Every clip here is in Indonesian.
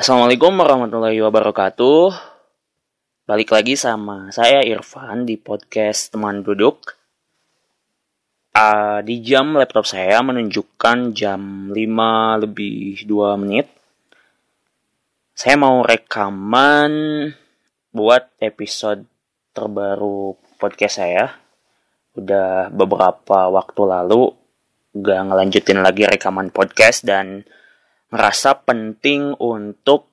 Assalamualaikum warahmatullahi wabarakatuh. Balik lagi sama saya Irfan di podcast Teman Duduk. Uh, di jam laptop saya menunjukkan jam 5 lebih 2 menit. Saya mau rekaman buat episode terbaru podcast saya. Udah beberapa waktu lalu gak ngelanjutin lagi rekaman podcast dan ngerasa penting untuk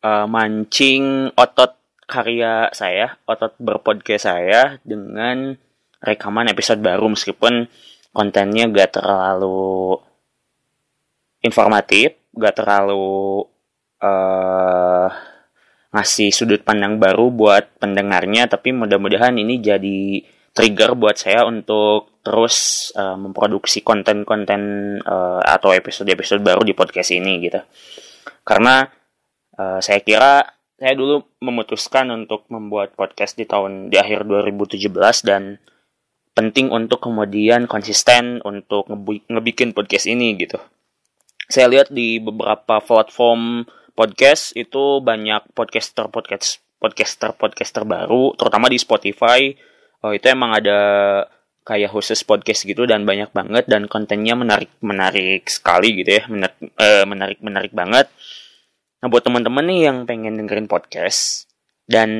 uh, mancing otot karya saya, otot berpodcast saya dengan rekaman episode baru meskipun kontennya gak terlalu informatif, gak terlalu uh, ngasih sudut pandang baru buat pendengarnya, tapi mudah-mudahan ini jadi trigger buat saya untuk terus uh, memproduksi konten-konten uh, atau episode-episode baru di podcast ini gitu. Karena uh, saya kira saya dulu memutuskan untuk membuat podcast di tahun di akhir 2017 dan penting untuk kemudian konsisten untuk ngebikin podcast ini gitu. Saya lihat di beberapa platform podcast itu banyak podcaster podcast podcaster podcaster baru, terutama di Spotify oh itu emang ada kayak khusus podcast gitu dan banyak banget dan kontennya menarik menarik sekali gitu ya menarik eh, menarik menarik banget. Nah buat teman-teman nih yang pengen dengerin podcast dan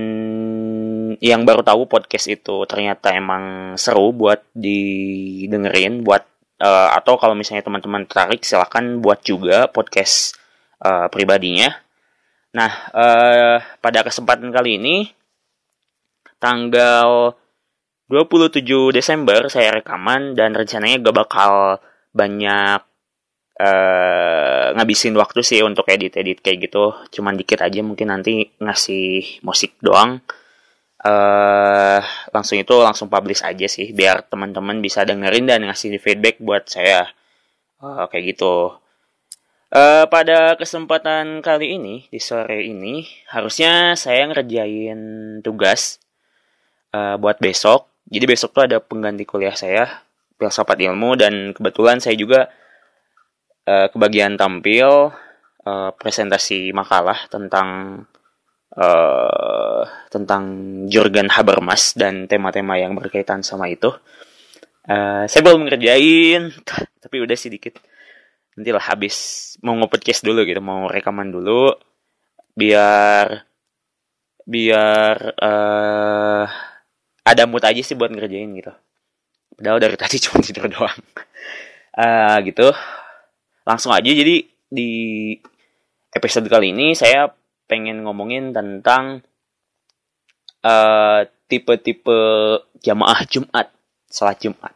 yang baru tahu podcast itu ternyata emang seru buat didengerin buat uh, atau kalau misalnya teman-teman tertarik silahkan buat juga podcast uh, pribadinya. Nah uh, pada kesempatan kali ini tanggal 27 Desember saya rekaman dan rencananya gak bakal banyak uh, ngabisin waktu sih untuk edit-edit kayak gitu. Cuman dikit aja mungkin nanti ngasih musik doang. Uh, langsung itu langsung publish aja sih biar teman-teman bisa dengerin dan ngasih feedback buat saya. Uh, kayak gitu. Uh, pada kesempatan kali ini di sore ini harusnya saya ngerjain tugas uh, buat besok jadi besok tuh ada pengganti kuliah saya, filsafat ilmu, dan kebetulan saya juga uh, kebagian tampil uh, presentasi makalah tentang uh, tentang Jurgen Habermas dan tema-tema yang berkaitan sama itu. Uh, saya belum ngerjain, tapi udah sedikit. Nanti lah habis mau ngepodcast dulu gitu, mau rekaman dulu, biar biar uh, ada mood aja sih buat ngerjain gitu. Padahal dari tadi cuma tidur doang. Uh, gitu. Langsung aja jadi di episode kali ini saya pengen ngomongin tentang uh, tipe-tipe jamaah Jumat salat Jumat.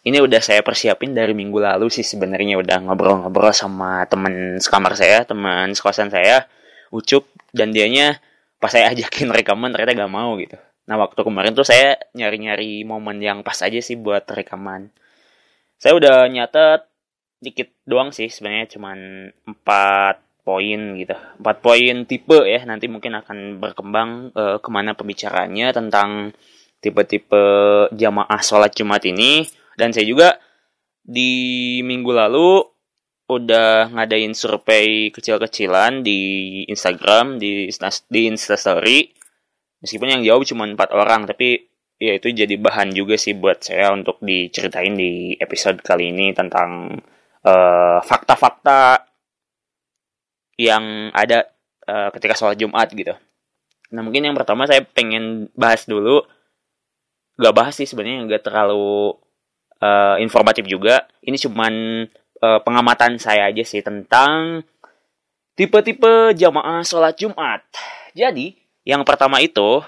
Ini udah saya persiapin dari minggu lalu sih sebenarnya udah ngobrol-ngobrol sama teman sekamar saya teman sekosan saya Ucup dan dianya pas saya ajakin rekaman ternyata gak mau gitu Nah waktu kemarin tuh saya nyari-nyari momen yang pas aja sih buat rekaman. Saya udah nyatet dikit doang sih sebenarnya cuman 4 poin gitu. 4 poin tipe ya nanti mungkin akan berkembang uh, ke mana pembicaranya tentang tipe-tipe jamaah sholat Jumat ini. Dan saya juga di minggu lalu udah ngadain survei kecil-kecilan di Instagram, di, di Instastory meskipun yang jawab cuma empat orang tapi ya itu jadi bahan juga sih buat saya untuk diceritain di episode kali ini tentang eh, fakta-fakta yang ada uh, ketika sholat Jumat gitu. Nah mungkin yang pertama saya pengen bahas dulu, gak bahas sih sebenarnya nggak terlalu uh, informatif juga. Ini cuman uh, pengamatan saya aja sih tentang tipe-tipe jamaah sholat Jumat. Jadi yang pertama itu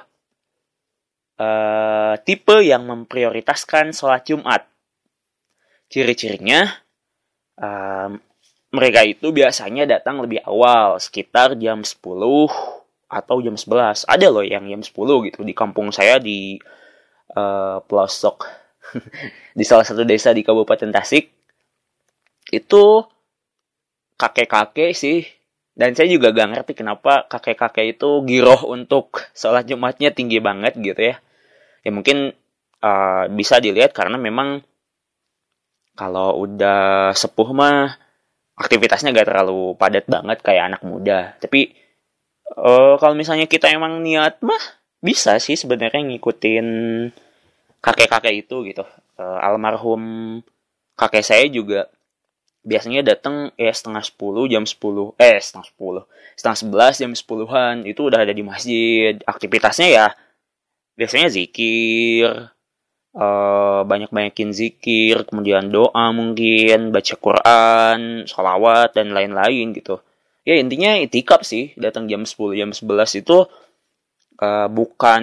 uh, tipe yang memprioritaskan sholat Jumat. Ciri-cirinya uh, mereka itu biasanya datang lebih awal, sekitar jam 10 atau jam 11. Ada loh yang jam 10 gitu di kampung saya di uh, pelosok di salah satu desa di Kabupaten Tasik. Itu kakek-kakek sih dan saya juga gak ngerti kenapa kakek-kakek itu giroh untuk sholat Jumatnya tinggi banget gitu ya. Ya mungkin uh, bisa dilihat karena memang kalau udah sepuh mah aktivitasnya gak terlalu padat banget kayak anak muda tapi uh, kalau misalnya kita emang niat mah bisa sih sebenarnya ngikutin kakek-kakek itu gitu uh, almarhum kakek saya juga biasanya datang ya setengah sepuluh jam sepuluh eh setengah sepuluh setengah sebelas jam sepuluhan itu udah ada di masjid. Aktivitasnya ya biasanya zikir uh, banyak-banyakin zikir kemudian doa mungkin baca Quran sholawat dan lain-lain gitu. Ya intinya itikaf sih datang jam 10 jam 11 itu uh, bukan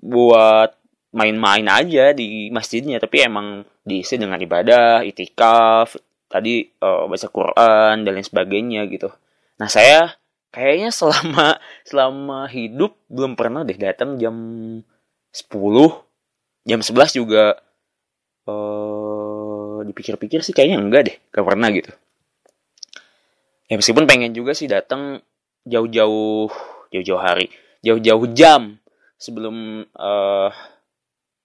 buat main-main aja di masjidnya tapi emang diisi dengan ibadah itikaf tadi uh, baca Quran dan lain sebagainya gitu. Nah saya kayaknya selama selama hidup belum pernah deh datang jam 10 jam 11 juga uh, dipikir-pikir sih kayaknya enggak deh gak pernah gitu. Ya meskipun pengen juga sih datang jauh-jauh jauh-jauh hari jauh-jauh jam sebelum uh,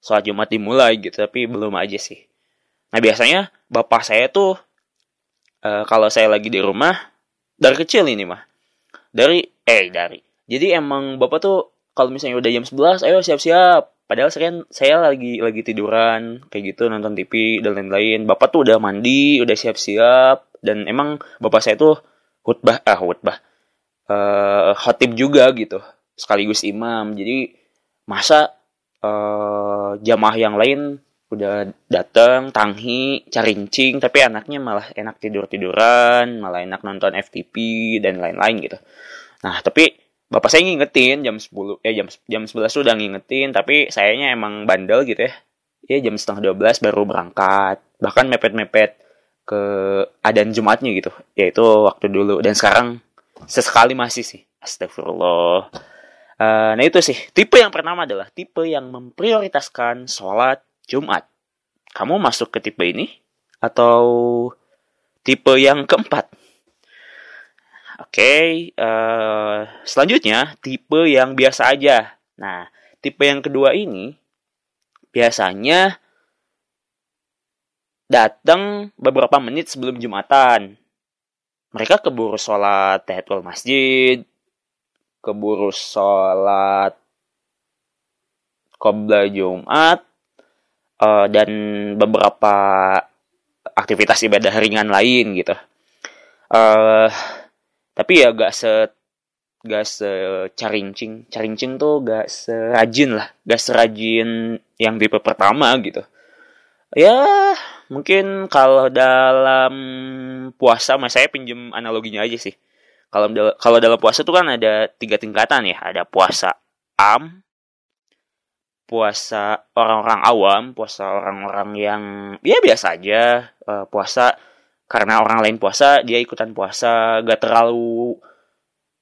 sholat Jumat dimulai gitu tapi belum aja sih. Nah biasanya bapak saya tuh uh, kalau saya lagi di rumah dari kecil ini mah. Dari eh dari. Jadi emang bapak tuh kalau misalnya udah jam 11 ayo siap-siap. Padahal saya saya lagi lagi tiduran kayak gitu nonton TV dan lain-lain. Bapak tuh udah mandi udah siap-siap. Dan emang bapak saya tuh khutbah ah khutbah. Uh, khotib juga gitu sekaligus imam. Jadi masa uh, jamaah yang lain udah datang tanghi carincing tapi anaknya malah enak tidur tiduran malah enak nonton FTP dan lain-lain gitu. Nah tapi bapak saya ngingetin jam 10 ya jam jam 11 udah ngingetin tapi sayanya emang bandel gitu ya. Ya jam setengah 12 baru berangkat bahkan mepet-mepet ke adan Jumatnya gitu yaitu waktu dulu. Dan sekarang sesekali masih sih astagfirullah Uh, nah itu sih, tipe yang pertama adalah tipe yang memprioritaskan sholat Jumat. Kamu masuk ke tipe ini? Atau tipe yang keempat? Oke, okay, uh, eh, selanjutnya tipe yang biasa aja. Nah, tipe yang kedua ini biasanya datang beberapa menit sebelum Jumatan. Mereka keburu sholat tahiyatul masjid, keburu sholat Qobla Jumat uh, dan beberapa aktivitas ibadah ringan lain gitu. Uh, tapi ya gak se gak secarincing. Carincing tuh gak serajin lah. Gak serajin yang tipe pertama gitu. Ya mungkin kalau dalam puasa mas saya pinjem analoginya aja sih kalau kalau dalam puasa tuh kan ada tiga tingkatan ya. Ada puasa am puasa orang-orang awam puasa orang-orang yang ya biasa aja. Uh, puasa karena orang lain puasa dia ikutan puasa gak terlalu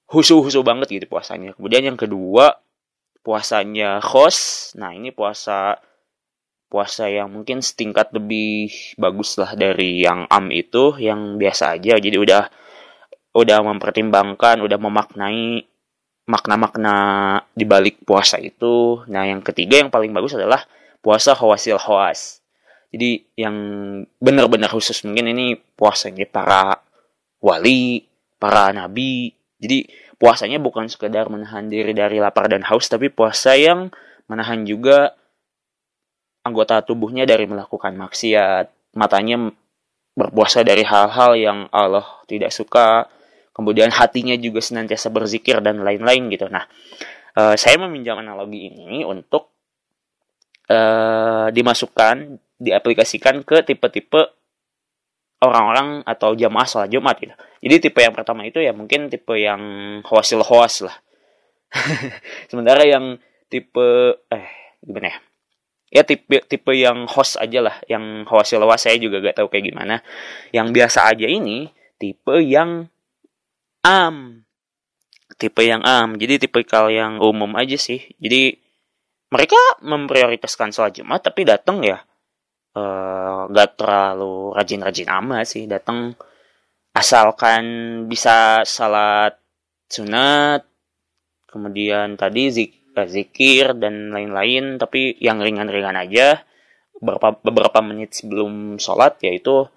husu-husu banget gitu puasanya. Kemudian yang kedua puasanya khos. Nah ini puasa puasa yang mungkin setingkat lebih bagus lah dari yang am itu yang biasa aja. Jadi udah udah mempertimbangkan, udah memaknai makna-makna di balik puasa itu. Nah, yang ketiga yang paling bagus adalah puasa hawasil hawas. Jadi yang benar-benar khusus mungkin ini puasanya para wali, para nabi. Jadi puasanya bukan sekedar menahan diri dari lapar dan haus, tapi puasa yang menahan juga anggota tubuhnya dari melakukan maksiat. Matanya berpuasa dari hal-hal yang Allah tidak suka, kemudian hatinya juga senantiasa berzikir dan lain-lain gitu. Nah, uh, saya meminjam analogi ini untuk uh, dimasukkan, diaplikasikan ke tipe-tipe orang-orang atau jamaah sholat Jumat gitu. Jadi tipe yang pertama itu ya mungkin tipe yang hoasil hoas lah. Sementara yang tipe eh gimana ya? Ya tipe tipe yang host aja lah, yang hoasil hoas saya juga gak tahu kayak gimana. Yang biasa aja ini tipe yang am. Tipe yang am. Jadi tipe tipikal yang umum aja sih. Jadi mereka memprioritaskan sholat jumat tapi datang ya uh, gak terlalu rajin-rajin amat sih. Datang asalkan bisa salat sunat kemudian tadi zik, eh, zikir dan lain-lain tapi yang ringan-ringan aja. Beberapa beberapa menit sebelum sholat yaitu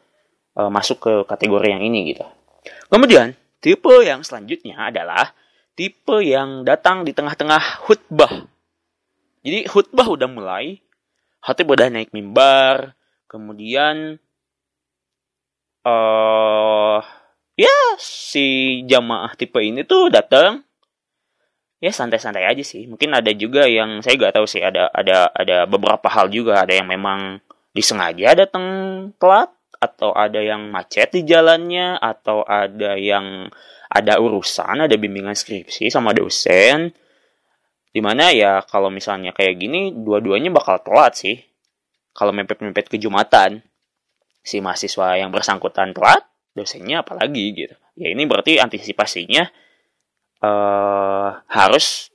uh, masuk ke kategori yang ini gitu. Kemudian tipe yang selanjutnya adalah tipe yang datang di tengah-tengah khutbah. Jadi khutbah udah mulai, hati udah naik mimbar, kemudian uh, ya si jamaah tipe ini tuh datang. Ya santai-santai aja sih. Mungkin ada juga yang saya gak tahu sih ada ada ada beberapa hal juga. Ada yang memang disengaja datang telat atau ada yang macet di jalannya atau ada yang ada urusan ada bimbingan skripsi sama dosen. Di mana ya kalau misalnya kayak gini dua-duanya bakal telat sih. Kalau mepet-mepet ke jumatan. Si mahasiswa yang bersangkutan telat dosennya apalagi gitu. Ya ini berarti antisipasinya uh, harus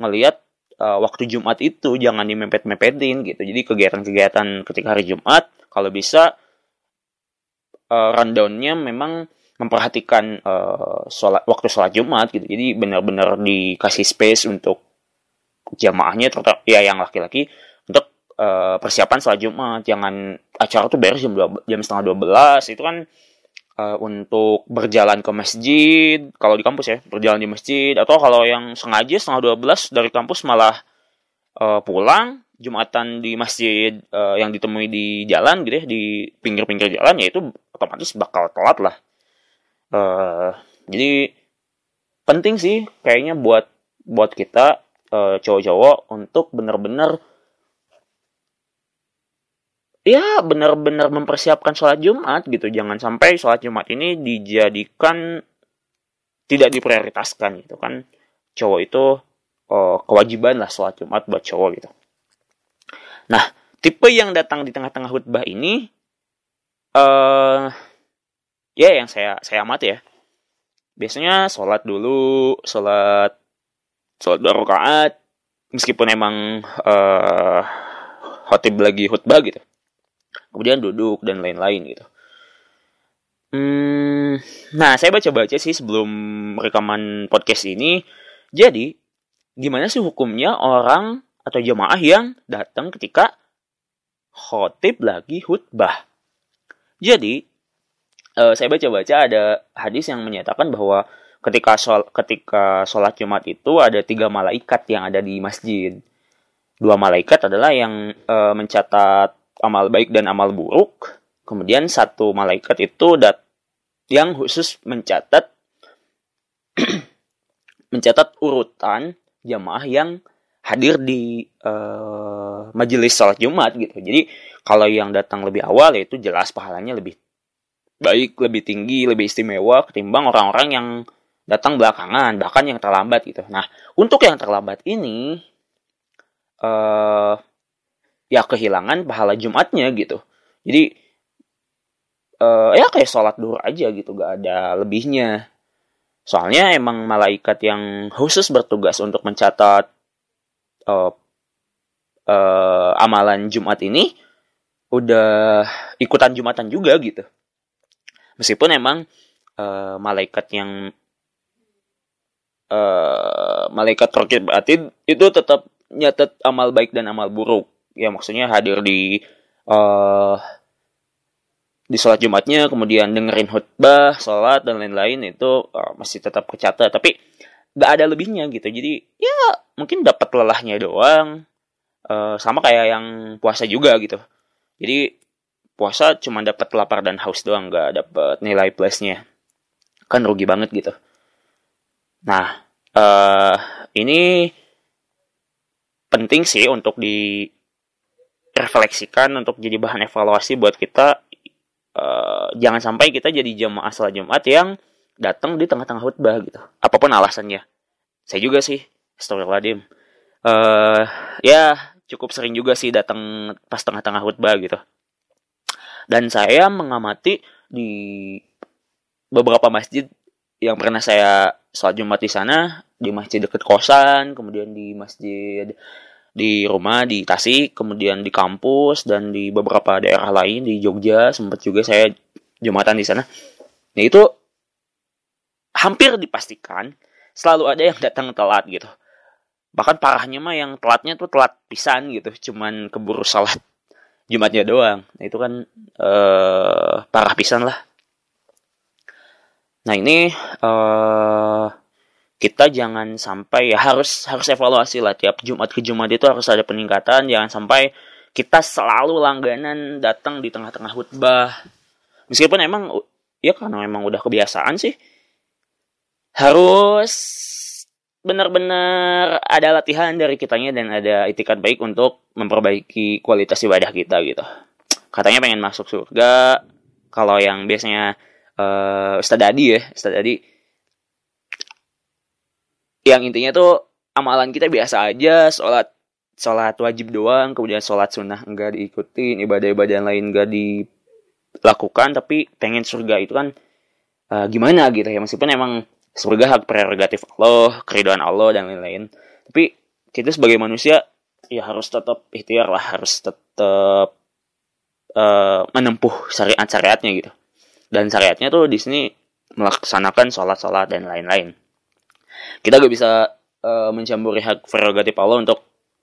melihat uh, waktu Jumat itu jangan dimepet-mepetin gitu. Jadi kegiatan-kegiatan ketika hari Jumat kalau bisa uh, rundownnya memang memperhatikan uh, sholat, waktu sholat Jumat gitu. Jadi benar-benar dikasih space untuk jamaahnya terutama ya yang laki-laki untuk uh, persiapan sholat Jumat. Jangan acara tuh beres jam 2, jam setengah 12 itu kan uh, untuk berjalan ke masjid kalau di kampus ya berjalan di masjid atau kalau yang sengaja setengah 12 dari kampus malah uh, pulang jumatan di masjid uh, yang ditemui di jalan gitu ya di pinggir-pinggir jalan ya itu otomatis bakal telat lah uh, jadi penting sih kayaknya buat buat kita uh, cowok-cowok untuk benar-benar ya benar-benar mempersiapkan sholat Jumat gitu. Jangan sampai sholat Jumat ini dijadikan tidak diprioritaskan gitu kan. Cowok itu oh, kewajiban lah sholat Jumat buat cowok gitu. Nah, tipe yang datang di tengah-tengah khutbah ini uh, ya yang saya saya amati ya. Biasanya sholat dulu, sholat sholat berakaat meskipun emang uh, khotib lagi khutbah gitu kemudian duduk dan lain-lain gitu. Hmm, nah saya baca-baca sih sebelum rekaman podcast ini. Jadi gimana sih hukumnya orang atau jemaah yang datang ketika khotib lagi khutbah? Jadi uh, saya baca-baca ada hadis yang menyatakan bahwa ketika sol ketika sholat Jumat itu ada tiga malaikat yang ada di masjid. Dua malaikat adalah yang uh, mencatat amal baik dan amal buruk. Kemudian satu malaikat itu dat yang khusus mencatat mencatat urutan jamaah yang hadir di uh, majelis sholat Jumat gitu. Jadi kalau yang datang lebih awal itu jelas pahalanya lebih baik, lebih tinggi, lebih istimewa ketimbang orang-orang yang datang belakangan, bahkan yang terlambat gitu. Nah, untuk yang terlambat ini uh, ya kehilangan pahala Jumatnya gitu. Jadi uh, ya kayak sholat duhur aja gitu, gak ada lebihnya. Soalnya emang malaikat yang khusus bertugas untuk mencatat uh, uh, amalan Jumat ini udah ikutan Jumatan juga gitu. Meskipun emang uh, malaikat yang uh, malaikat terkait batin itu tetap nyatet amal baik dan amal buruk ya maksudnya hadir di uh, di sholat Jumatnya, kemudian dengerin khutbah, sholat dan lain-lain itu uh, masih tetap kecatat. Tapi gak ada lebihnya gitu. Jadi ya mungkin dapat lelahnya doang. Uh, sama kayak yang puasa juga gitu. Jadi puasa cuma dapat lapar dan haus doang, gak dapat nilai plusnya. Kan rugi banget gitu. Nah, uh, ini penting sih untuk di refleksikan untuk jadi bahan evaluasi buat kita uh, jangan sampai kita jadi jemaah salat Jumat yang datang di tengah-tengah khutbah gitu. Apa pun alasannya. Saya juga sih, astagfirullahaladzim. Uh, ya, cukup sering juga sih datang pas tengah-tengah khutbah gitu. Dan saya mengamati di beberapa masjid yang pernah saya sholat Jumat di sana, di masjid dekat kosan, kemudian di masjid di rumah di Tasik, kemudian di kampus dan di beberapa daerah lain di Jogja sempat juga saya jumatan di sana. Nah itu hampir dipastikan selalu ada yang datang telat gitu. Bahkan parahnya mah yang telatnya tuh telat pisan gitu, cuman keburu salat Jumatnya doang. Nah, itu kan uh, parah pisan lah. Nah, ini uh, kita jangan sampai ya harus harus evaluasi lah tiap Jumat ke Jumat itu harus ada peningkatan, jangan sampai kita selalu langganan datang di tengah-tengah khutbah. Meskipun emang ya karena memang udah kebiasaan sih harus benar-benar ada latihan dari kitanya dan ada itikat baik untuk memperbaiki kualitas ibadah kita gitu. Katanya pengen masuk surga. Kalau yang biasanya uh, Ustadz Adi ya, Ustadz Adi yang intinya tuh amalan kita biasa aja, sholat sholat wajib doang, kemudian sholat sunnah enggak diikutin, ibadah-ibadah lain enggak dilakukan, tapi pengen surga itu kan uh, gimana gitu ya, meskipun emang surga hak prerogatif Allah, keriduan Allah dan lain-lain. Tapi kita sebagai manusia ya harus tetap ikhtiar lah, harus tetap uh, menempuh syariat-syariatnya gitu. Dan syariatnya tuh di sini melaksanakan sholat-sholat dan lain-lain. Kita gak bisa uh, mencampuri hak prerogatif Allah untuk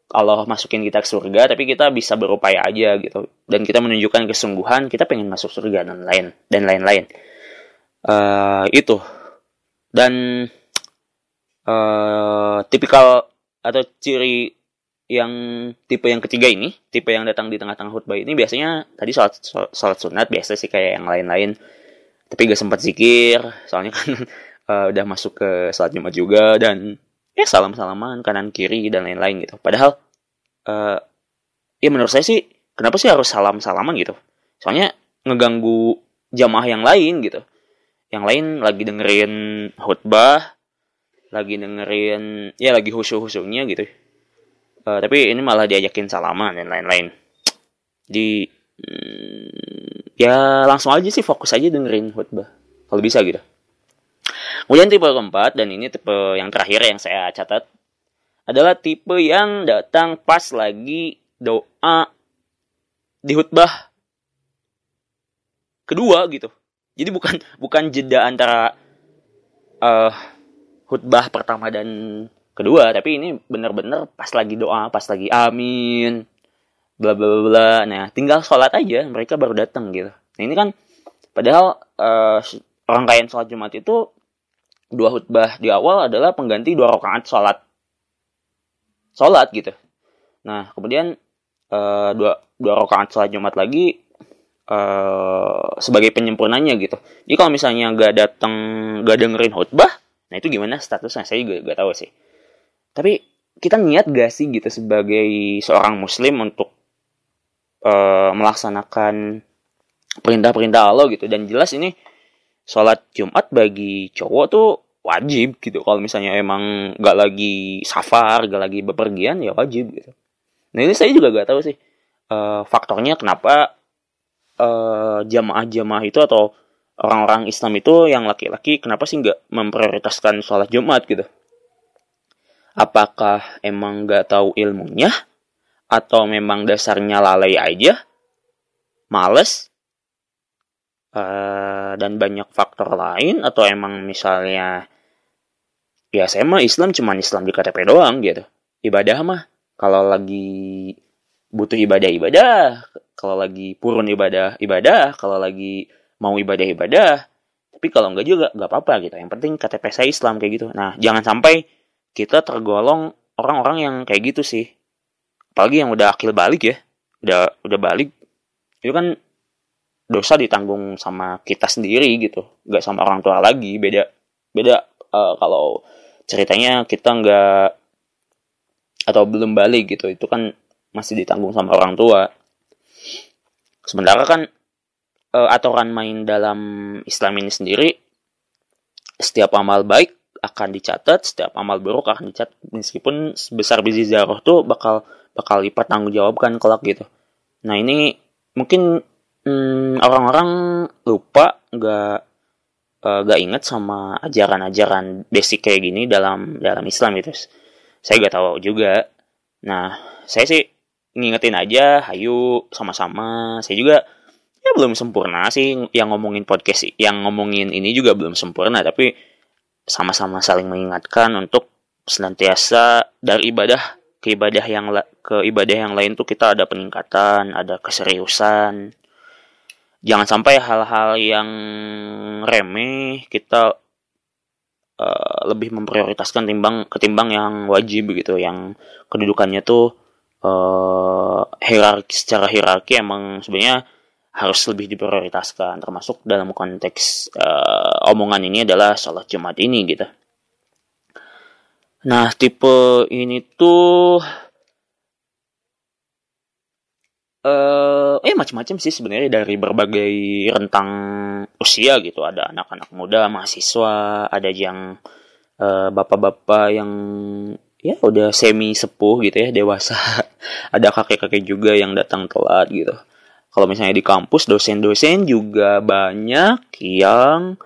Allah masukin kita ke surga, tapi kita bisa berupaya aja gitu. Dan kita menunjukkan kesungguhan, kita pengen masuk surga dan lain dan lain-lain. Uh, itu dan uh, tipikal atau ciri yang tipe yang ketiga ini, tipe yang datang di tengah-tengah khutbah ini biasanya tadi sholat, sholat sunat biasa sih kayak yang lain-lain. Tapi gak sempat zikir, soalnya kan uh, udah masuk ke sholat Jumat juga dan ya salam-salaman kanan kiri dan lain-lain gitu. Padahal uh, ya menurut saya sih kenapa sih harus salam-salaman gitu? Soalnya ngeganggu jamaah yang lain gitu yang lain lagi dengerin khutbah lagi dengerin ya lagi husu-husunya gitu. Uh, tapi ini malah diajakin salaman dan lain-lain. Di hmm, ya langsung aja sih fokus aja dengerin khutbah kalau bisa gitu. Kemudian tipe keempat dan ini tipe yang terakhir yang saya catat adalah tipe yang datang pas lagi doa di khutbah kedua gitu jadi bukan bukan jeda antara uh, khutbah pertama dan kedua, tapi ini benar-benar pas lagi doa, pas lagi amin, bla bla bla. Nah, tinggal sholat aja, mereka baru datang gitu. Nah ini kan padahal uh, rangkaian sholat Jumat itu dua khutbah di awal adalah pengganti dua rakaat sholat sholat gitu. Nah kemudian uh, dua dua rakaat sholat Jumat lagi uh, sebagai penyempurnanya gitu. Jadi kalau misalnya gak datang, gak dengerin khutbah, nah itu gimana statusnya? Saya juga gak tahu sih. Tapi kita niat gak sih gitu sebagai seorang muslim untuk uh, melaksanakan perintah-perintah Allah gitu. Dan jelas ini sholat Jumat bagi cowok tuh wajib gitu. Kalau misalnya emang gak lagi safar, gak lagi bepergian ya wajib gitu. Nah ini saya juga gak tahu sih uh, faktornya kenapa uh, jamaah-jamaah itu atau orang-orang Islam itu yang laki-laki kenapa sih nggak memprioritaskan sholat Jumat gitu? Apakah emang nggak tahu ilmunya? Atau memang dasarnya lalai aja? Males? Uh, dan banyak faktor lain? Atau emang misalnya ya saya mah Islam cuma Islam di KTP doang gitu. Ibadah mah kalau lagi butuh ibadah ibadah kalau lagi purun ibadah ibadah kalau lagi mau ibadah ibadah tapi kalau enggak juga nggak apa-apa gitu. Yang penting KTP saya Islam kayak gitu. Nah jangan sampai kita tergolong orang-orang yang kayak gitu sih. Apalagi yang udah akil balik ya udah udah balik itu kan dosa ditanggung sama kita sendiri gitu. Nggak sama orang tua lagi beda beda uh, kalau ceritanya kita nggak atau belum balik gitu itu kan masih ditanggung sama orang tua. Sementara kan e, aturan main dalam Islam ini sendiri setiap amal baik akan dicatat, setiap amal buruk akan dicatat meskipun sebesar biji zarah tuh bakal bakal lipat tanggung jawabkan kelak gitu. Nah ini mungkin hmm, orang-orang lupa nggak uh, nggak inget sama ajaran-ajaran basic kayak gini dalam dalam Islam itu. Saya nggak tahu juga. Nah saya sih ngingetin aja, hayu sama-sama. Saya juga ya belum sempurna sih yang ngomongin podcast yang ngomongin ini juga belum sempurna tapi sama-sama saling mengingatkan untuk senantiasa dari ibadah ke ibadah yang ke ibadah yang lain tuh kita ada peningkatan, ada keseriusan. Jangan sampai hal-hal yang remeh kita uh, lebih memprioritaskan timbang ketimbang yang wajib gitu, yang kedudukannya tuh uh, hierarki secara hierarki emang sebenarnya harus lebih diprioritaskan termasuk dalam konteks uh, omongan ini adalah sholat Jumat ini gitu. Nah, tipe ini tuh eh uh, eh macam-macam sih sebenarnya dari berbagai rentang usia gitu. Ada anak-anak muda, mahasiswa, ada yang bapak bapak-bapak yang ya udah semi sepuh gitu ya, dewasa. ada kakek-kakek juga yang datang telat gitu kalau misalnya di kampus dosen-dosen juga banyak yang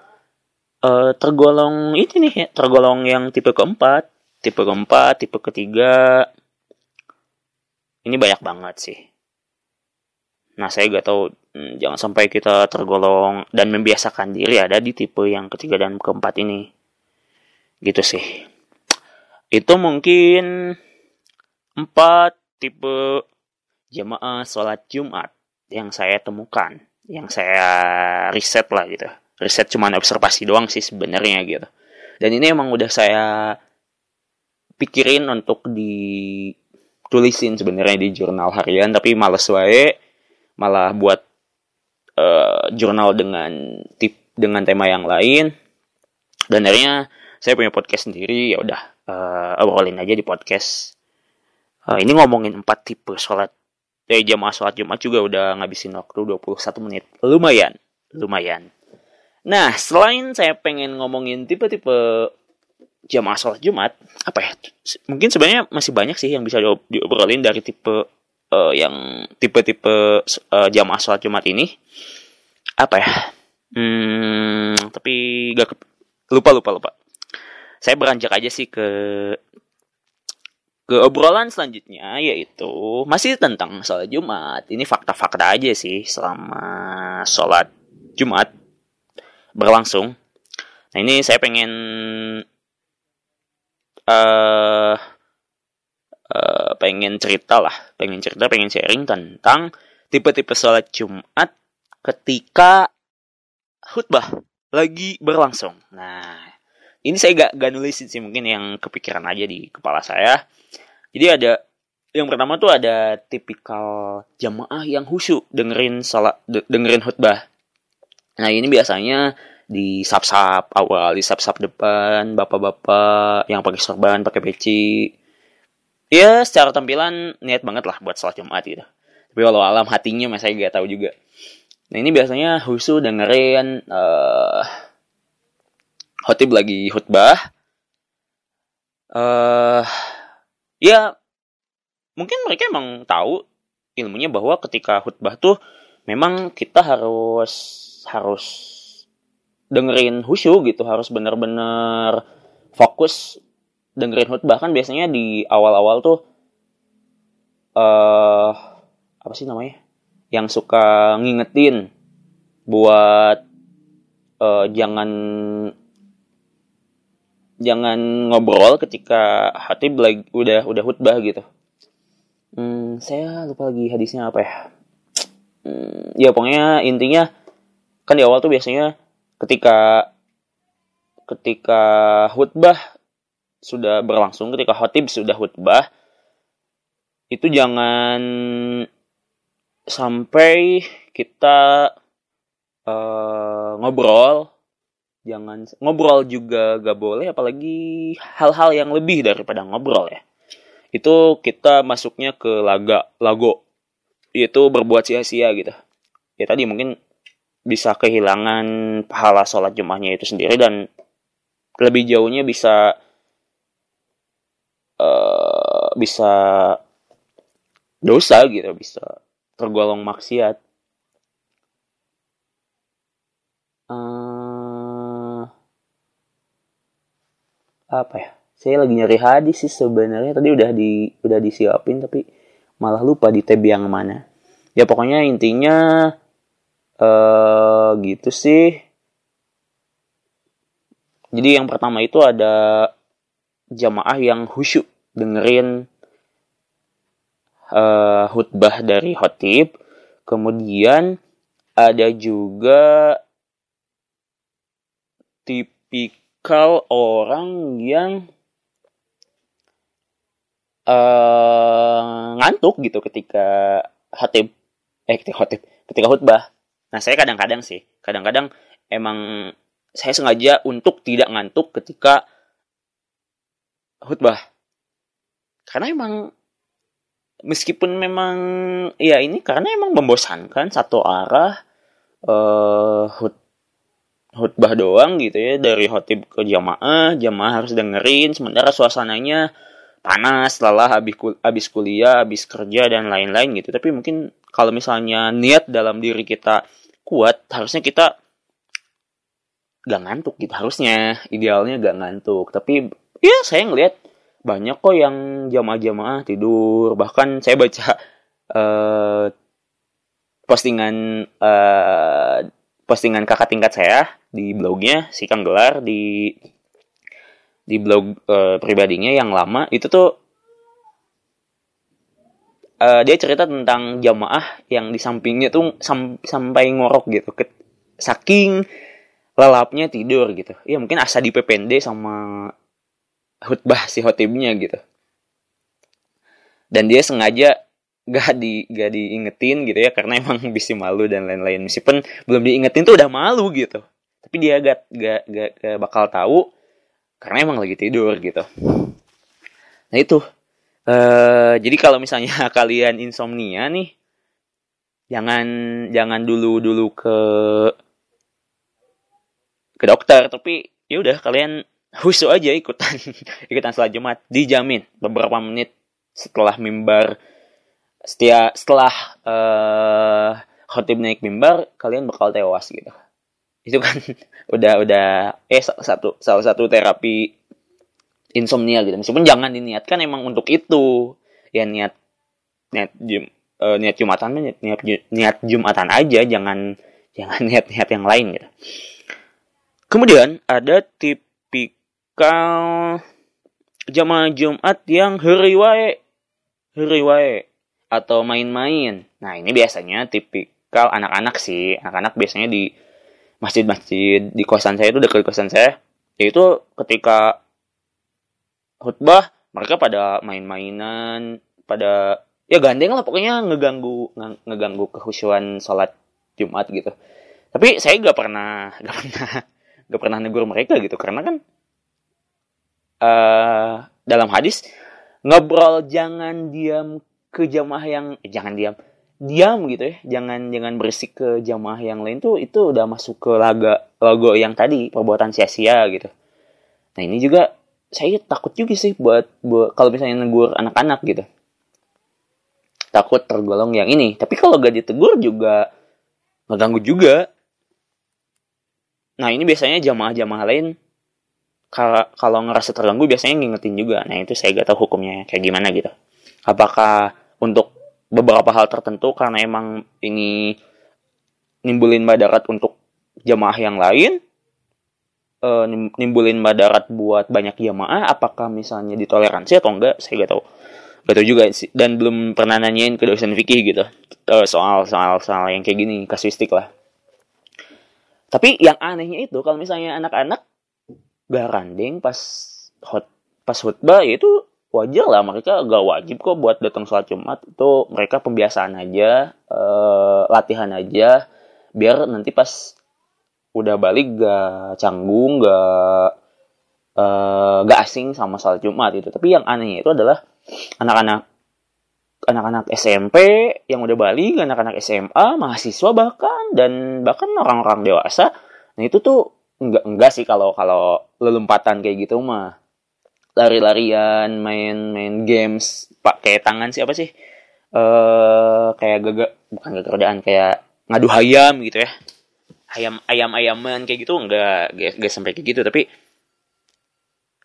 uh, tergolong ini nih ya, tergolong yang tipe keempat, tipe keempat, tipe ketiga. Ini banyak banget sih. Nah, saya gak tahu hmm, jangan sampai kita tergolong dan membiasakan diri ada di tipe yang ketiga dan keempat ini. Gitu sih. Itu mungkin empat tipe jamaah sholat Jumat yang saya temukan, yang saya riset lah gitu. Riset cuma observasi doang sih sebenarnya gitu. Dan ini emang udah saya pikirin untuk ditulisin sebenarnya di jurnal harian, tapi males wae malah buat uh, jurnal dengan tip dengan tema yang lain. Dan akhirnya saya punya podcast sendiri, ya udah uh, obrolin aja di podcast. Uh, ini ngomongin empat tipe sholat dari jam sholat Jumat juga udah ngabisin waktu 21 menit. Lumayan, lumayan. Nah, selain saya pengen ngomongin tipe-tipe jamaah sholat Jumat, apa ya? Mungkin sebenarnya masih banyak sih yang bisa diobrolin dari tipe uh, yang tipe-tipe uh, jamaah sholat Jumat ini. Apa ya? Hmm, tapi gak lupa lupa lupa. Saya beranjak aja sih ke ke obrolan selanjutnya yaitu masih tentang sholat Jumat. Ini fakta-fakta aja sih selama sholat Jumat berlangsung. Nah ini saya pengen uh, uh, pengen cerita lah, pengen cerita, pengen sharing tentang tipe-tipe sholat Jumat ketika khutbah lagi berlangsung. Nah ini saya gak, gak nulisin sih mungkin yang kepikiran aja di kepala saya jadi ada yang pertama tuh ada tipikal jamaah yang khusyuk dengerin salat dengerin khutbah. Nah ini biasanya di sap-sap awal, di sap-sap depan, bapak-bapak yang pakai sorban, pakai peci. Ya secara tampilan niat banget lah buat sholat Jumat gitu. Tapi walau alam hatinya masih gak tahu juga. Nah ini biasanya khusyuk dengerin uh, khotib lagi khutbah. Uh, ya mungkin mereka emang tahu ilmunya bahwa ketika khutbah tuh memang kita harus harus dengerin khusyuk gitu harus benar-benar fokus dengerin khutbah kan biasanya di awal-awal tuh uh, apa sih namanya yang suka ngingetin buat uh, jangan jangan ngobrol ketika hatib lagi udah udah khutbah gitu. Hmm, saya lupa lagi hadisnya apa ya. Hmm, ya pokoknya intinya kan di awal tuh biasanya ketika ketika khutbah sudah berlangsung, ketika khotib sudah khutbah, itu jangan sampai kita uh, ngobrol jangan ngobrol juga gak boleh apalagi hal-hal yang lebih daripada ngobrol ya. Itu kita masuknya ke laga lago itu berbuat sia-sia gitu. Ya tadi mungkin bisa kehilangan pahala sholat jumahnya itu sendiri dan lebih jauhnya bisa uh, bisa dosa gitu bisa tergolong maksiat apa ya saya lagi nyari hadis sih sebenarnya. Tadi udah di udah disiapin tapi malah lupa di tab yang mana. Ya pokoknya intinya eh gitu sih. Jadi yang pertama itu ada jamaah yang khusyuk dengerin uh, khutbah dari khotib. Kemudian ada juga tipikal orang yang uh, ngantuk gitu ketika khotib. Eh ketika khotib. Ketika khutbah. Nah saya kadang-kadang sih. Kadang-kadang emang saya sengaja untuk tidak ngantuk ketika khutbah. Karena emang meskipun memang ya ini karena emang membosankan satu arah uh, hut khutbah doang gitu ya dari khotib ke jamaah jamaah harus dengerin sementara suasananya panas lelah habis kul habis kuliah habis kerja dan lain-lain gitu. Tapi mungkin kalau misalnya niat dalam diri kita kuat harusnya kita gak ngantuk gitu. Harusnya idealnya gak ngantuk. Tapi ya saya ngelihat banyak kok yang jamaah-jamaah tidur. Bahkan saya baca uh, postingan uh, postingan kakak tingkat saya di blognya si Kang Gelar di di blog uh, pribadinya yang lama itu tuh uh, dia cerita tentang jamaah yang di sampingnya tuh sam sampai ngorok gitu ke saking lelapnya tidur gitu. Ya mungkin asa di PPND sama khutbah si hotibnya gitu. Dan dia sengaja gak di gak diingetin gitu ya karena emang bisa malu dan lain-lain. Meskipun belum diingetin tuh udah malu gitu. Tapi dia gak gak gak, gak bakal tahu karena emang lagi tidur gitu. Nah itu. Uh, jadi kalau misalnya kalian insomnia nih jangan jangan dulu dulu ke ke dokter. Tapi ya udah kalian husu aja ikutan ikutan sholat jumat. Dijamin beberapa menit setelah mimbar setia setelah uh, khotib naik mimbar kalian bakal tewas gitu. Itu kan udah udah eh satu salah satu terapi insomnia gitu. Meskipun jangan diniatkan emang untuk itu. Ya niat niat jum uh, niat jumatan niat, niat niat jumatan aja jangan jangan niat niat yang lain gitu. Kemudian ada tipikal jamaah jumat yang hari wae hari wae atau main-main. Nah, ini biasanya tipikal anak-anak sih. Anak-anak biasanya di masjid-masjid di kosan saya itu dekat kosan saya. Yaitu ketika khutbah mereka pada main-mainan, pada ya gandeng lah pokoknya ngeganggu ngeganggu kehusuan sholat Jumat gitu. Tapi saya gak pernah gak pernah gak pernah negur mereka gitu karena kan uh, dalam hadis ngobrol jangan diam ke jamaah yang eh, jangan diam diam gitu ya. Jangan jangan berisik ke jamaah yang lain tuh itu udah masuk ke laga logo yang tadi perbuatan sia-sia gitu. Nah ini juga saya takut juga sih buat buat kalau misalnya negur anak-anak gitu. Takut tergolong yang ini. Tapi kalau gak ditegur juga ngeganggu juga. Nah ini biasanya jamaah-jamaah lain kalau ngerasa terganggu biasanya ngingetin juga. Nah itu saya gak tahu hukumnya kayak gimana gitu. Apakah untuk beberapa hal tertentu karena emang ini nimbulin madarat untuk jamaah yang lain e, nimbulin madarat buat banyak jamaah apakah misalnya ditoleransi atau enggak saya gak tahu. Gak tahu juga sih dan belum pernah nanyain ke dosen fikih gitu e, soal soal soal yang kayak gini kasuistik lah. Tapi yang anehnya itu kalau misalnya anak-anak garanding pas hot pas khutbah itu wajar lah mereka gak wajib kok buat datang sholat jumat. Itu mereka pembiasaan aja uh, latihan aja biar nanti pas udah balik gak canggung gak uh, gak asing sama sholat jumat itu tapi yang anehnya itu adalah anak-anak anak-anak SMP yang udah balik anak-anak SMA mahasiswa bahkan dan bahkan orang-orang dewasa. Nah itu tuh enggak enggak sih kalau kalau lelumpatan kayak gitu mah lari-larian main-main games pakai tangan siapa sih? Eh uh, kayak gagak bukan gagak kayak ngadu hayam gitu ya. Ayam ayam ayaman kayak gitu enggak gak, gak sampai kayak gitu tapi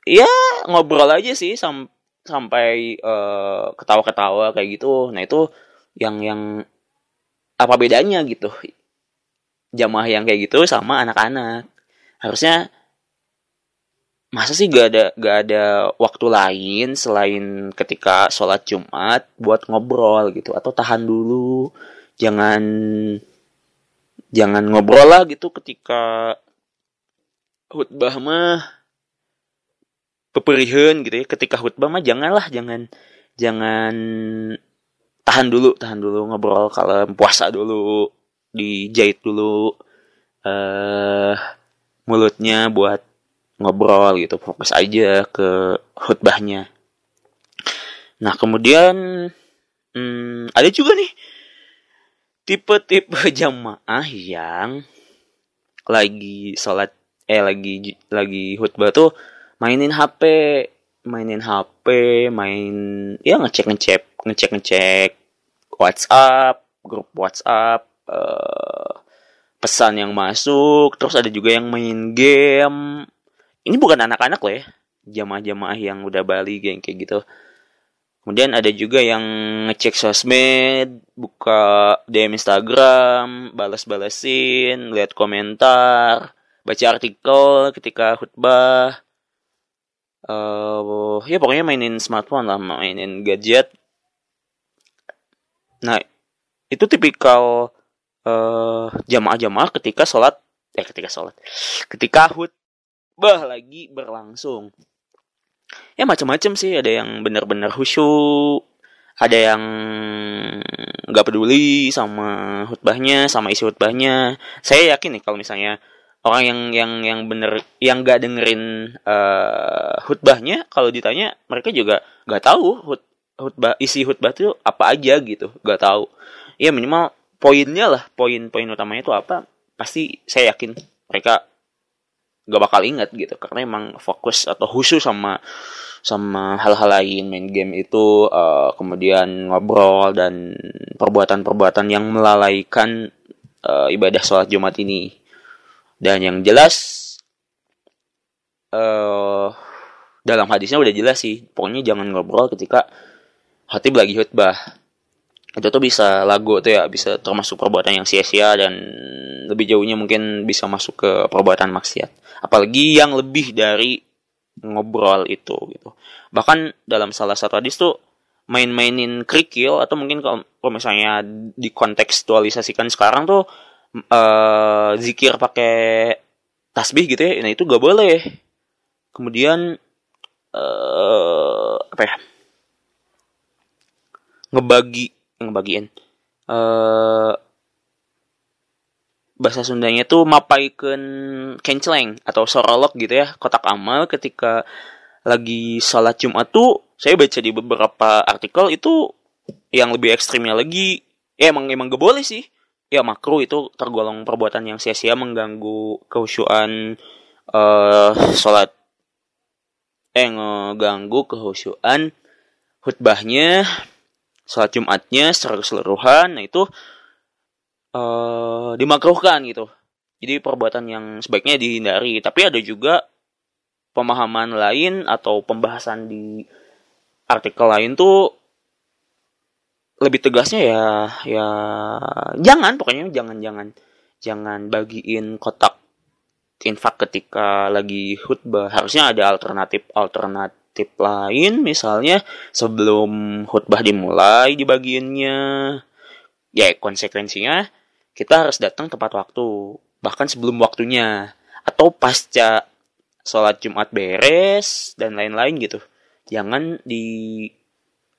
ya ngobrol aja sih sam sampai uh, ketawa-ketawa kayak gitu. Nah itu yang yang apa bedanya gitu? Jamaah yang kayak gitu sama anak-anak. Harusnya masa sih gak ada gak ada waktu lain selain ketika sholat Jumat buat ngobrol gitu? Atau tahan dulu jangan jangan ngobrol lah gitu ketika khutbah mah peperihan gitu ya. Ketika khutbah mah janganlah jangan jangan tahan dulu tahan dulu ngobrol. Kalau puasa dulu dijahit dulu eh uh, mulutnya buat ngobrol gitu fokus aja ke khutbahnya. Nah kemudian hmm, ada juga nih tipe-tipe jamaah yang lagi sholat eh lagi lagi khutbah tuh mainin HP mainin HP main ya ngecek ngecek ngecek ngecek WhatsApp grup WhatsApp uh, pesan yang masuk terus ada juga yang main game ini bukan anak-anak loh ya. Jamaah-jamaah yang udah Bali kayak gitu. Kemudian ada juga yang ngecek sosmed buka DM Instagram balas-balasin lihat komentar baca artikel ketika khutbah. Uh, ya pokoknya mainin smartphone lah mainin gadget. Nah itu tipikal uh, jamaah-jamaah ketika sholat eh ketika sholat ketika khutbah lagi berlangsung. Ya macam-macam sih. Ada yang benar-benar khusyuk ada yang nggak peduli sama khutbahnya sama isi khutbahnya. Saya yakin nih kalau misalnya orang yang yang yang bener yang gak dengerin uh, khutbahnya kalau ditanya mereka juga gak tahu hut, khutbah isi khutbah itu apa aja gitu. Gak tahu. Ya minimal poinnya lah poin-poin utamanya itu apa pasti saya yakin mereka gak bakal ingat gitu karena emang fokus atau khusus sama sama hal-hal lain main game itu uh, kemudian ngobrol dan perbuatan-perbuatan yang melalaikan uh, ibadah sholat Jumat ini dan yang jelas uh, dalam hadisnya udah jelas sih. Pokoknya jangan ngobrol ketika hati lagi khutbah. Itu tuh bisa lagu tuh ya, bisa termasuk perbuatan yang sia-sia dan lebih jauhnya mungkin bisa masuk ke perbuatan maksiat. Apalagi yang lebih dari ngobrol itu gitu. Bahkan dalam salah satu hadis tuh main-mainin kerikil atau mungkin kalau, kalau misalnya dikontekstualisasikan sekarang tuh uh, zikir pakai tasbih gitu ya nah itu gak boleh kemudian uh, apa ya ngebagi ngebagiin. Uh, bahasa Sundanya tuh mapaikan kenceleng atau sorolok gitu ya kotak amal. Ketika lagi sholat Jumat tuh saya baca di beberapa artikel itu yang lebih ekstrimnya lagi ya emang emang gak boleh sih. Ya makro itu tergolong perbuatan yang sia-sia mengganggu keusyuan uh, sholat eh ngeganggu kehusuan khutbahnya sholat jumatnya secara keseluruhan nah itu uh, dimakruhkan gitu. Jadi perbuatan yang sebaiknya dihindari. Tapi ada juga pemahaman lain atau pembahasan di artikel lain tuh lebih tegasnya ya ya jangan pokoknya jangan jangan jangan bagiin kotak infak ketika lagi khutbah. Harusnya ada alternatif alternatif lain misalnya sebelum khutbah dimulai dibagiinnya ya konsekuensinya kita harus datang tepat waktu bahkan sebelum waktunya atau pasca sholat Jumat beres dan lain-lain gitu jangan di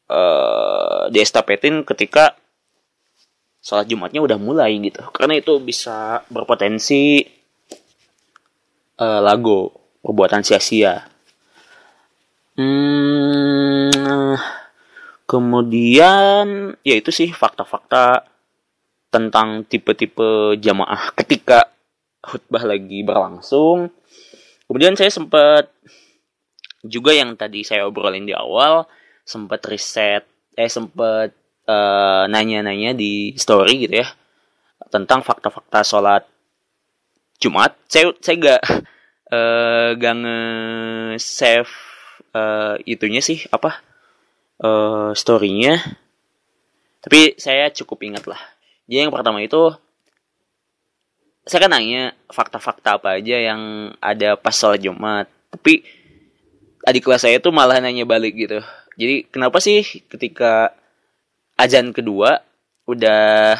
uh, diestapetin ketika sholat Jumatnya udah mulai gitu. Karena itu bisa berpotensi uh, lagu perbuatan sia-sia. Hmm, kemudian ya itu sih fakta-fakta tentang tipe-tipe jamaah ketika khutbah lagi berlangsung. Kemudian saya sempat juga yang tadi saya obrolin di awal sempat riset eh sempat uh, nanya-nanya di story gitu ya tentang fakta-fakta sholat Jumat. Saya saya gak uh, gak nge save uh, itunya sih apa uh, storynya. Tapi saya cukup ingat lah. Jadi yang pertama itu saya kan nanya fakta-fakta apa aja yang ada pas sholat Jumat. Tapi adik kelas saya tuh malah nanya balik gitu jadi kenapa sih ketika azan kedua udah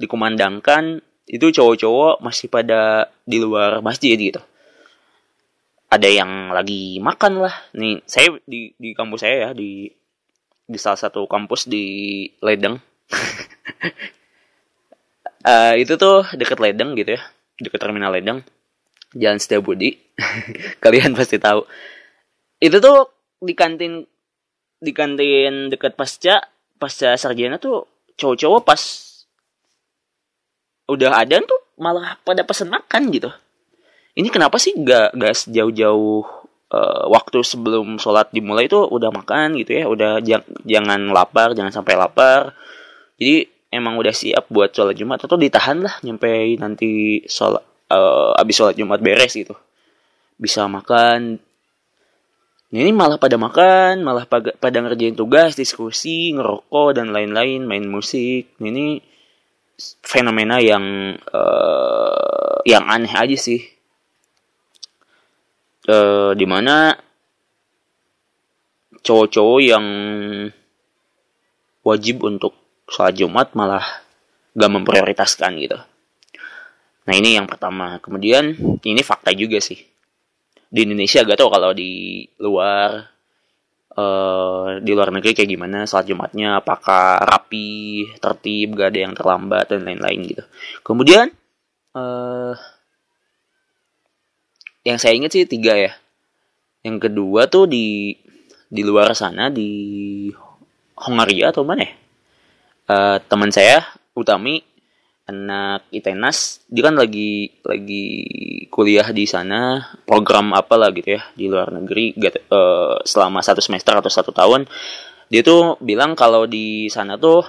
dikumandangkan itu cowok-cowok masih pada di luar masjid gitu ada yang lagi makan lah. Nih saya di di kampus saya ya di di salah satu kampus di Ledeng. Uh, itu tuh deket Ledeng gitu ya deket terminal Ledeng. Jalan Setiabudi. Kalian pasti tahu. Itu tuh di kantin di kantin deket pasca pasca sarjana tuh cowok-cowok pas udah ada tuh malah pada pesen makan gitu ini kenapa sih gak gak sejauh-jauh uh, waktu sebelum sholat dimulai itu udah makan gitu ya? Udah jang, jangan lapar jangan sampai lapar. Jadi emang udah siap buat sholat jumat atau ditahan lah nyampe nanti sholat uh, abis sholat jumat beres gitu. Bisa makan. Ini malah pada makan malah pada, pada ngerjain tugas diskusi ngerokok dan lain-lain main musik. Ini fenomena yang uh, yang aneh aja sih uh, di mana cowok-cowok yang wajib untuk sholat Jumat malah gak memprioritaskan gitu. Nah ini yang pertama. Kemudian ini fakta juga sih. Di Indonesia gak tau kalau di luar uh, di luar negeri kayak gimana sholat Jumatnya. Apakah rapi, tertib, gak ada yang terlambat dan lain-lain gitu. Kemudian uh, yang saya ingat sih tiga ya. Yang kedua tuh di di luar sana di Hongaria atau mana ya? Uh, teman saya Utami anak ITENAS dia kan lagi lagi kuliah di sana program apa lah gitu ya di luar negeri gak, uh, selama satu semester atau satu tahun dia tuh bilang kalau di sana tuh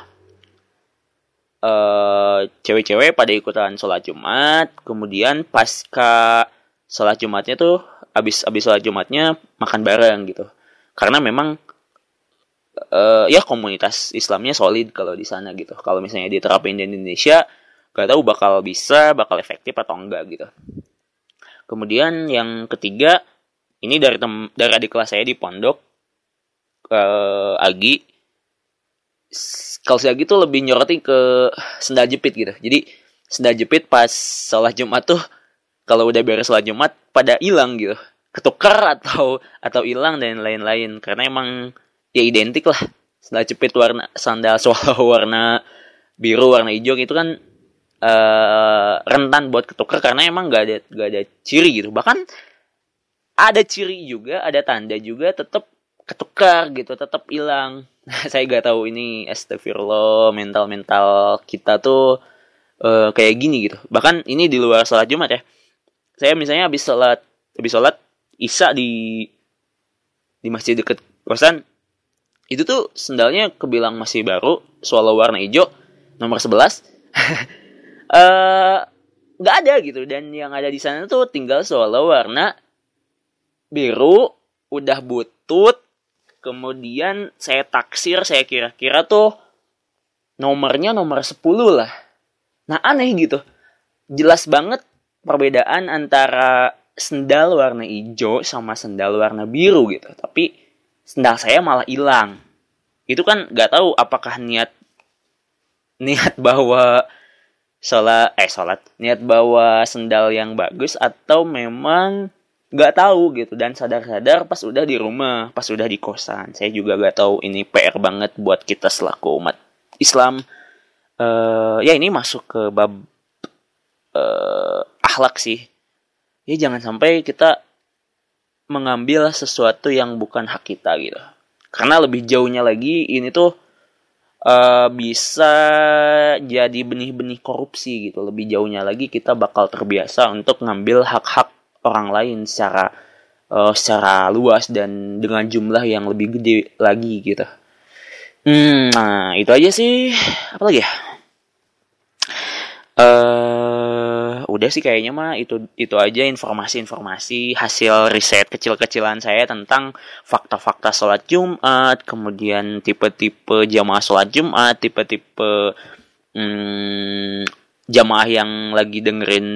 uh, cewek-cewek pada ikutan sholat Jumat kemudian pasca sholat Jumatnya tuh abis abis sholat Jumatnya makan bareng gitu. Karena memang uh, ya komunitas Islamnya solid kalau di sana gitu. Kalau misalnya diterapin di Indonesia gak tahu bakal bisa bakal efektif atau enggak gitu. Kemudian yang ketiga ini dari tem dari adik kelas saya di pondok uh, Agi. Kalau si Agi tuh lebih nyorotin ke sendal jepit gitu. Jadi sendal jepit pas sholat Jumat tuh kalau udah beres sholat Jumat pada hilang gitu. Ketukar atau atau hilang dan lain-lain. Karena emang ya identik lah. Sandal jepit warna sandal swallow warna biru warna hijau itu kan uh, rentan buat ketukar. Karena emang gak ada gak ada ciri gitu. Bahkan ada ciri juga ada tanda juga tetap ketukar gitu tetap hilang. Saya gak tahu ini astagfirullah mental mental kita tuh uh, kayak gini gitu. Bahkan ini di luar sholat jumat ya saya misalnya habis sholat habis sholat Isa di di masjid deket kosan itu tuh sendalnya kebilang masih baru swallow warna hijau nomor 11 eh nggak ada gitu. Dan yang ada di sana tuh tinggal swallow warna biru udah butut kemudian saya taksir saya kira-kira tuh nomornya nomor 10 lah. Nah aneh gitu. Jelas banget perbedaan antara sendal warna hijau sama sendal warna biru gitu. Tapi sendal saya malah hilang. Itu kan nggak tahu apakah niat niat bawa sholat eh sholat. Niat bawa sendal yang bagus atau memang nggak tahu gitu. Dan sadar-sadar pas udah di rumah pas udah di kosan. Saya juga nggak tahu ini PR banget buat kita selaku umat Islam. Uh, ya ini masuk ke bab uh, akhlak sih. Ya jangan sampai kita mengambil sesuatu yang bukan hak kita gitu. Karena lebih jauhnya lagi ini tuh uh, bisa jadi benih-benih korupsi gitu. Lebih jauhnya lagi kita bakal terbiasa untuk ngambil hak-hak orang lain secara uh, secara luas dan dengan jumlah yang lebih gede lagi gitu. Hmm, nah itu aja sih. Apa lagi ya? Uh, udah sih kayaknya mah itu itu aja informasi-informasi hasil riset kecil-kecilan saya tentang fakta-fakta sholat Jumat, kemudian tipe-tipe jamaah sholat Jumat, tipe-tipe hmm, jamaah yang lagi dengerin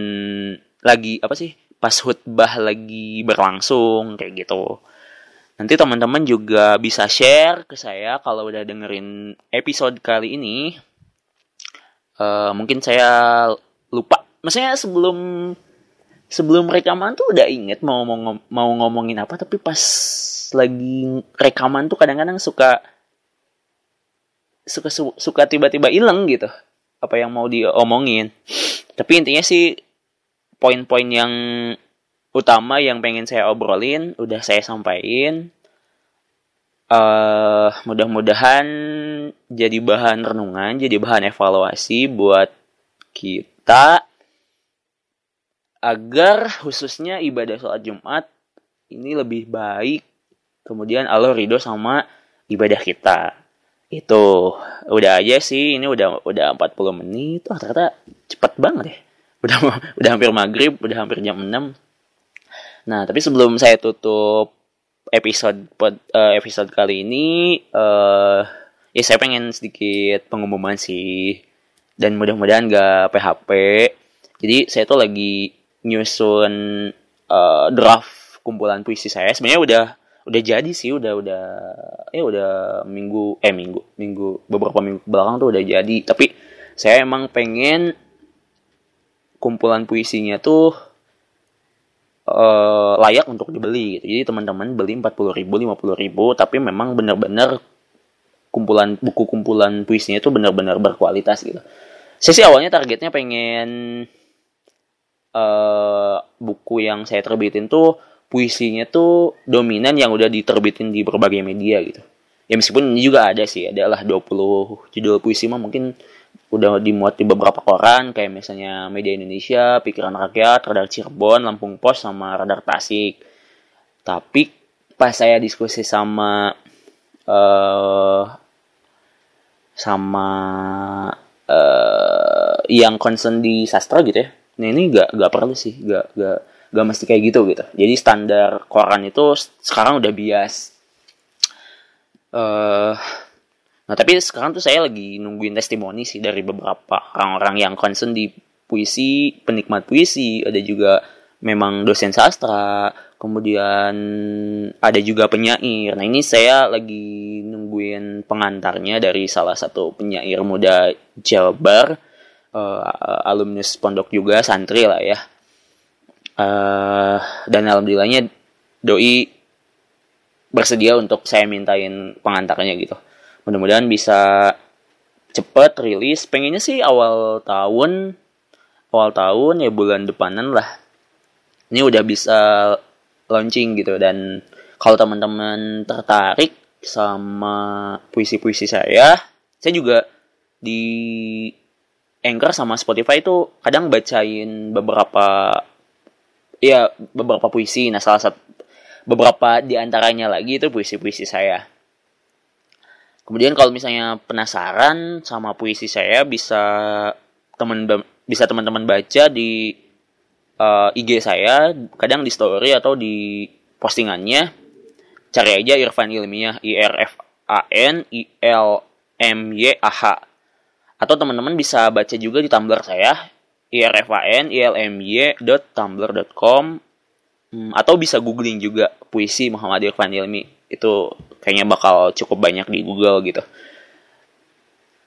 lagi apa sih pas khutbah lagi berlangsung kayak gitu. Nanti teman-teman juga bisa share ke saya kalau udah dengerin episode kali ini. Uh, mungkin saya lupa. Maksudnya sebelum sebelum rekaman tuh udah inget mau mau, mau ngomongin apa tapi pas lagi rekaman tuh kadang-kadang suka suka suka tiba-tiba ileng gitu apa yang mau diomongin. Tapi intinya sih poin-poin yang utama yang pengen saya obrolin udah saya sampaikan. Uh, mudah-mudahan jadi bahan renungan jadi bahan evaluasi buat kita agar khususnya ibadah sholat Jumat ini lebih baik. Kemudian Allah ridho sama ibadah kita. Itu udah aja sih ini udah udah 40 menit. Wah ternyata cepet banget ya. Udah udah hampir maghrib udah hampir jam 6 nah tapi sebelum saya tutup episode uh, episode kali ini uh, ya saya pengen sedikit pengumuman sih. Dan mudah-mudahan gak PHP jadi saya tuh lagi nyusun uh, draft kumpulan puisi saya sebenarnya udah udah jadi sih udah udah ya udah minggu eh minggu minggu beberapa minggu belakang tuh udah jadi tapi saya emang pengen kumpulan puisinya tuh uh, layak untuk dibeli gitu. Jadi teman-teman beli 40 ribu, 50 ribu, tapi memang benar-benar kumpulan buku kumpulan puisinya itu benar-benar berkualitas gitu. Saya sih awalnya targetnya pengen uh, buku yang saya terbitin tuh puisinya tuh dominan yang udah diterbitin di berbagai media gitu. Ya meskipun ini juga ada sih, adalah 20 judul puisi mah mungkin udah dimuat di beberapa koran kayak misalnya Media Indonesia, Pikiran Rakyat, Radar Cirebon, Lampung Pos sama Radar Tasik. Tapi pas saya diskusi sama uh, sama uh, yang concern di sastra gitu ya. Nah ini gak, gak perlu sih, gak, gak, gak mesti kayak gitu gitu. Jadi standar koran itu sekarang udah bias. Uh, nah tapi sekarang tuh saya lagi nungguin testimoni sih dari beberapa orang-orang yang concern di puisi penikmat puisi. Ada juga memang dosen sastra kemudian ada juga penyair. Nah ini saya lagi nungguin pengantarnya dari salah satu penyair muda Jabar uh, alumnus pondok juga santri lah ya. Uh, dan alhamdulillahnya doi bersedia untuk saya mintain pengantarnya gitu. Mudah-mudahan bisa cepet rilis. Pengennya sih awal tahun awal tahun ya bulan depanan lah. Ini udah bisa launching gitu. Dan kalau teman-teman tertarik sama puisi-puisi saya saya juga di Anchor sama Spotify itu kadang bacain beberapa ya beberapa puisi. Nah salah satu beberapa di antaranya lagi itu puisi-puisi saya. Kemudian kalau misalnya penasaran sama puisi saya bisa teman bisa teman-teman baca di uh, eh, IG saya kadang di story atau di postingannya. Cari aja Irfan Ilmiah I R F A N I L M Y A H atau teman-teman bisa baca juga di Tumblr saya irfan ilmy.tumblr.com hmm, atau bisa googling juga puisi Muhammad Irfan Ilmi itu kayaknya bakal cukup banyak di Google gitu.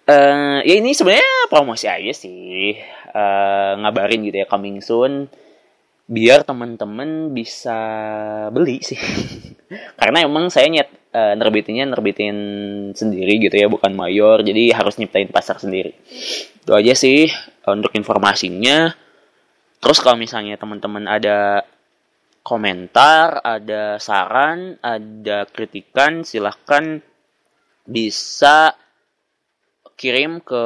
Uh, ya ini sebenarnya promosi aja sih. Uh, ngabarin gitu ya coming soon. Biar teman-teman bisa beli sih. Karena emang saya nyet uh, nerbitinnya nerbitin sendiri gitu ya bukan mayor. Jadi harus nyiptain pasar sendiri. Itu aja sih untuk informasinya. Terus kalau misalnya teman-teman ada komentar ada saran ada kritikan silahkan bisa kirim ke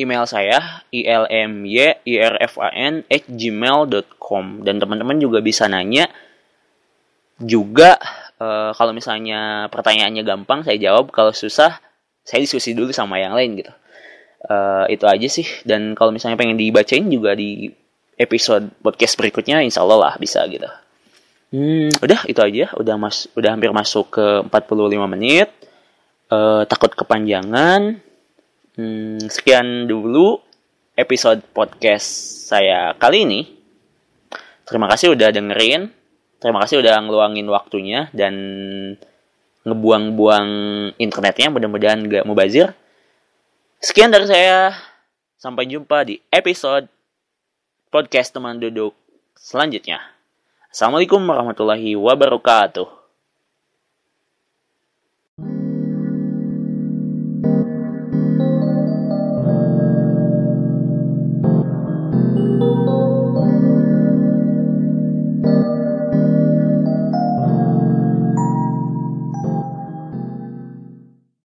email saya ilmy at gmail.com dan teman-teman juga bisa nanya juga uh, kalau misalnya pertanyaannya gampang saya jawab. Kalau susah saya diskusi dulu sama yang lain gitu. Uh, itu aja sih. Dan kalau misalnya pengen dibacain juga di episode podcast berikutnya insya Allah lah bisa gitu. Hmm, udah itu aja. Udah mas udah hampir masuk ke 45 menit. Uh, takut kepanjangan. Hmm, sekian dulu episode podcast saya kali ini. Terima kasih udah dengerin Terima kasih udah ngeluangin waktunya dan ngebuang-buang internetnya. Mudah-mudahan gak mubazir. Sekian dari saya. Sampai jumpa di episode podcast teman duduk selanjutnya. Assalamualaikum warahmatullahi wabarakatuh.